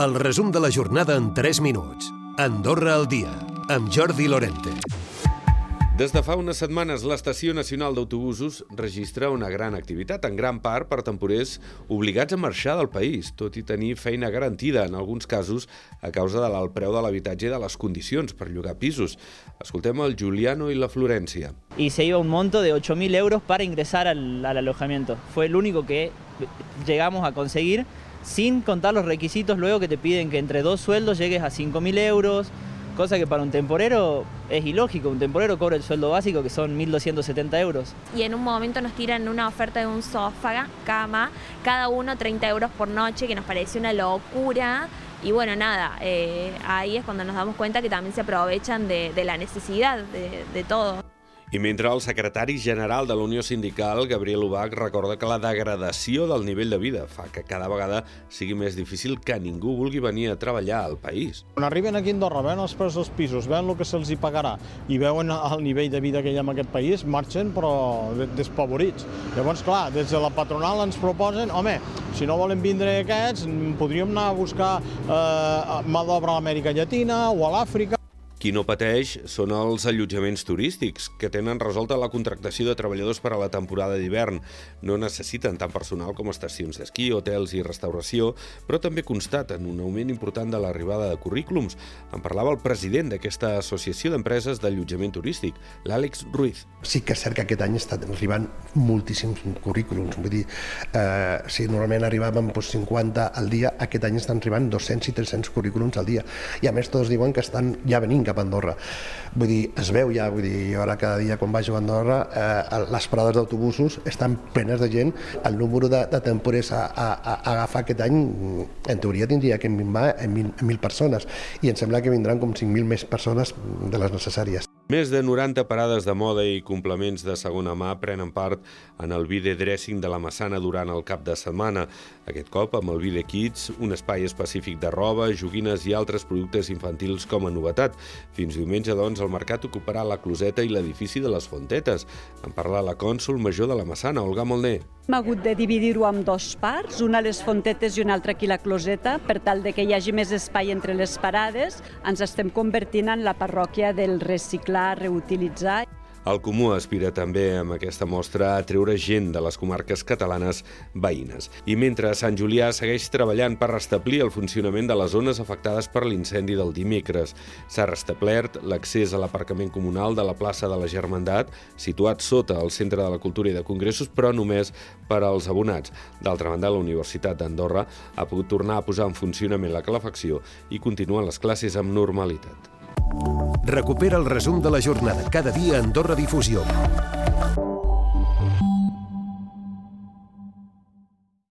El resum de la jornada en 3 minuts. Andorra al dia, amb Jordi Lorente. Des de fa unes setmanes, l'Estació Nacional d'Autobusos registra una gran activitat, en gran part per temporers obligats a marxar del país, tot i tenir feina garantida, en alguns casos, a causa de l'alt preu de l'habitatge i de les condicions per llogar pisos. Escoltem el Juliano i la Florència. y se iba un monto de 8.000 euros para ingresar al, al alojamiento. Fue el único que llegamos a conseguir sin contar los requisitos luego que te piden que entre dos sueldos llegues a 5.000 euros, cosa que para un temporero es ilógico. Un temporero cobra el sueldo básico que son 1.270 euros. y en un momento nos tiran una oferta de un sofá, cama, cada uno 30 euros por noche, que nos pareció una locura. Y bueno, nada, eh, ahí es cuando nos damos cuenta que también se aprovechan de, la necesidad de, de todo. I mentre el secretari general de la Unió Sindical, Gabriel Ubach, recorda que la degradació del nivell de vida fa que cada vegada sigui més difícil que ningú vulgui venir a treballar al país. Quan arriben aquí a Andorra, veuen els preus dels pisos, veuen el que se'ls hi pagarà i veuen el nivell de vida que hi ha en aquest país, marxen però de- despavorits. Llavors, clar, des de la patronal ens proposen, home, si no volen vindre aquests, podríem anar a buscar eh, mà d'obra a l'Amèrica Llatina o a l'Àfrica. Qui no pateix són els allotjaments turístics, que tenen resolta la contractació de treballadors per a la temporada d'hivern. No necessiten tant personal com estacions d'esquí, hotels i restauració, però també constaten un augment important de l'arribada de currículums. En parlava el president d'aquesta associació d'empreses d'allotjament turístic, l'Àlex Ruiz. sí que és cert que aquest any estan arribant moltíssims currículums. Vull dir, eh, si normalment arribàvem doncs, 50 al dia, aquest any estan arribant 200 i 300 currículums al dia. I a més tots diuen que estan ja venint cap a Andorra. Vull dir, es veu ja, vull dir, jo ara cada dia quan vaig a Andorra, eh, les parades d'autobusos estan plenes de gent. El número de, de temporers a, a, a agafar aquest any, en teoria tindria que minvar en 1.000, en 1.000 persones i em sembla que vindran com 5.000 més persones de les necessàries. Més de 90 parades de moda i complements de segona mà prenen part en el Vide Dressing de la Massana durant el cap de setmana. Aquest cop amb el Vide Kids, un espai específic de roba, joguines i altres productes infantils com a novetat. Fins diumenge, doncs, el mercat ocuparà la closeta i l'edifici de les Fontetes. En parla la cònsul major de la Massana, Olga Molner. Hem hagut de dividir-ho en dos parts, una a les fontetes i una altra aquí a la closeta, per tal de que hi hagi més espai entre les parades. Ens estem convertint en la parròquia del reciclar, reutilitzar. El Comú aspira també amb aquesta mostra a treure gent de les comarques catalanes veïnes. I mentre Sant Julià segueix treballant per restablir el funcionament de les zones afectades per l'incendi del dimecres, s'ha restablert l'accés a l'aparcament comunal de la plaça de la Germandat, situat sota el Centre de la Cultura i de Congressos, però només per als abonats. D'altra banda, la Universitat d'Andorra ha pogut tornar a posar en funcionament la calefacció i continuen les classes amb normalitat. Recupera el resum de la jornada cada dia a Difusió.